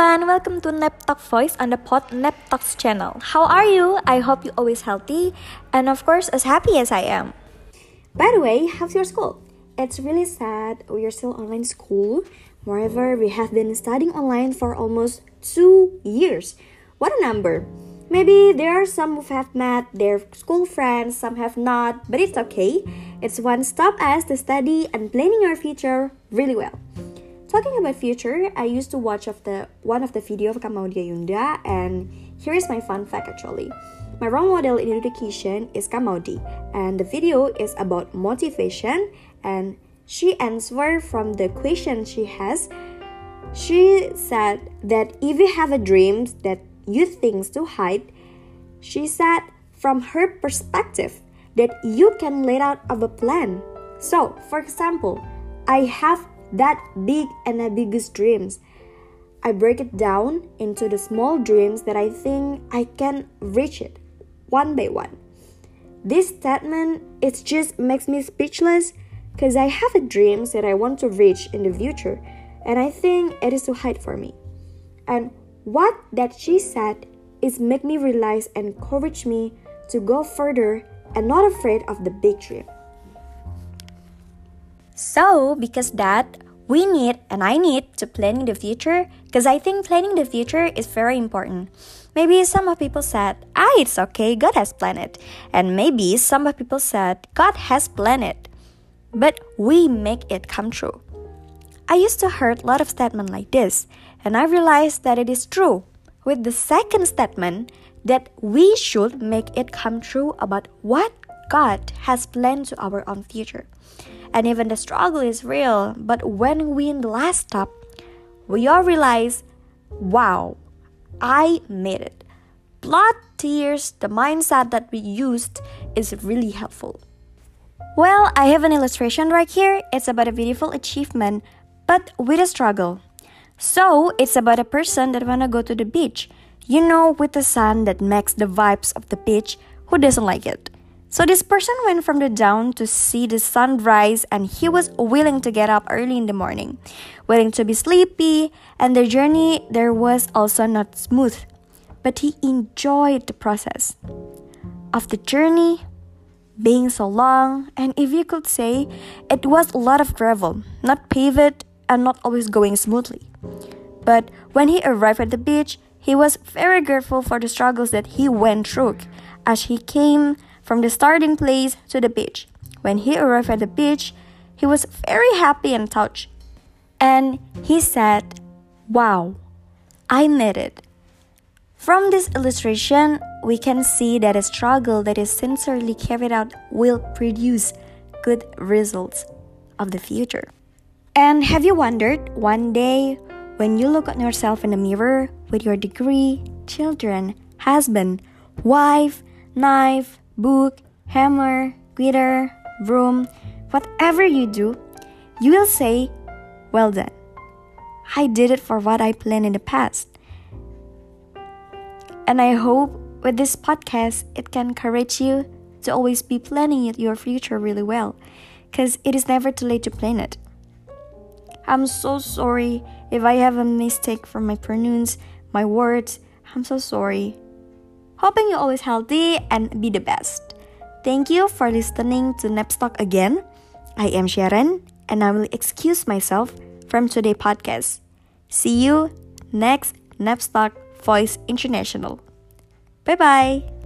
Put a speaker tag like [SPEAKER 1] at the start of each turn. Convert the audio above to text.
[SPEAKER 1] everyone, welcome to Nep Talk Voice on the Pod Nep Talks channel. How are you? I hope you always healthy and of course as happy as I am. By the way, how's your school? It's really sad we are still online school. Moreover, we have been studying online for almost two years. What a number! Maybe there are some who have met their school friends, some have not, but it's okay. It's one stop us to study and planning our future really well. Talking about future, I used to watch of the one of the video of Kak Maudy Ayunda and here is my fun fact actually. My role model in education is Kak Maudy and the video is about motivation and she answered from the question she has. She said that if you have a dream that you think to hide, she said from her perspective that you can lay out of a plan. So, for example, I have that big and ambiguous dreams. I break it down into the small dreams that I think I can reach it one by one. This statement it just makes me speechless because I have a dreams that I want to reach in the future and I think it is too hard for me. And what that she said is make me realize and encourage me to go further and not afraid of the big dream. So, because that, we need and I need to plan in the future because I think planning the future is very important. Maybe some of people said, ah, it's okay, God has planned it. And maybe some of people said, God has planned it. But we make it come true. I used to heard a lot of statements like this, and I realized that it is true. With the second statement, that we should make it come true about what God has planned to our own future and even the struggle is real. But when we in the last stop, we all realize, wow, I made it. Blood, tears, the mindset that we used is really helpful. Well, I have an illustration right here. It's about a beautiful achievement, but with a struggle. So, it's about a person that wanna go to the beach. You know, with the sun that makes the vibes of the beach, who doesn't like it? So this person went from the down to see the sunrise and he was willing to get up early in the morning, willing to be sleepy, and the journey there was also not smooth, but he enjoyed the process of the journey being so long, and if you could say, it was a lot of gravel, not paved and not always going smoothly. But when he arrived at the beach, he was very grateful for the struggles that he went through as he came from the starting place to the beach. When he arrived at the beach, he was very happy and touched. And he said, Wow, I made it. From this illustration, we can see that a struggle that is sincerely carried out will produce good results of the future. And have you wondered one day when you look at yourself in the mirror with your degree, children, husband, wife, knife, book, hammer, glitter, broom, whatever you do, you will say, Well done. I did it for what I planned in the past. And I hope with this podcast, it can encourage you to always be planning your future really well, because it is never too late to plan it. I'm so sorry if I have a mistake from my pronouns, my words. I'm so sorry. Hoping you're always healthy and be the best. Thank you for listening to Nep Talk again. I am Sharon and I will excuse myself from today's podcast. See you next Nep Talk Voice International. Bye bye.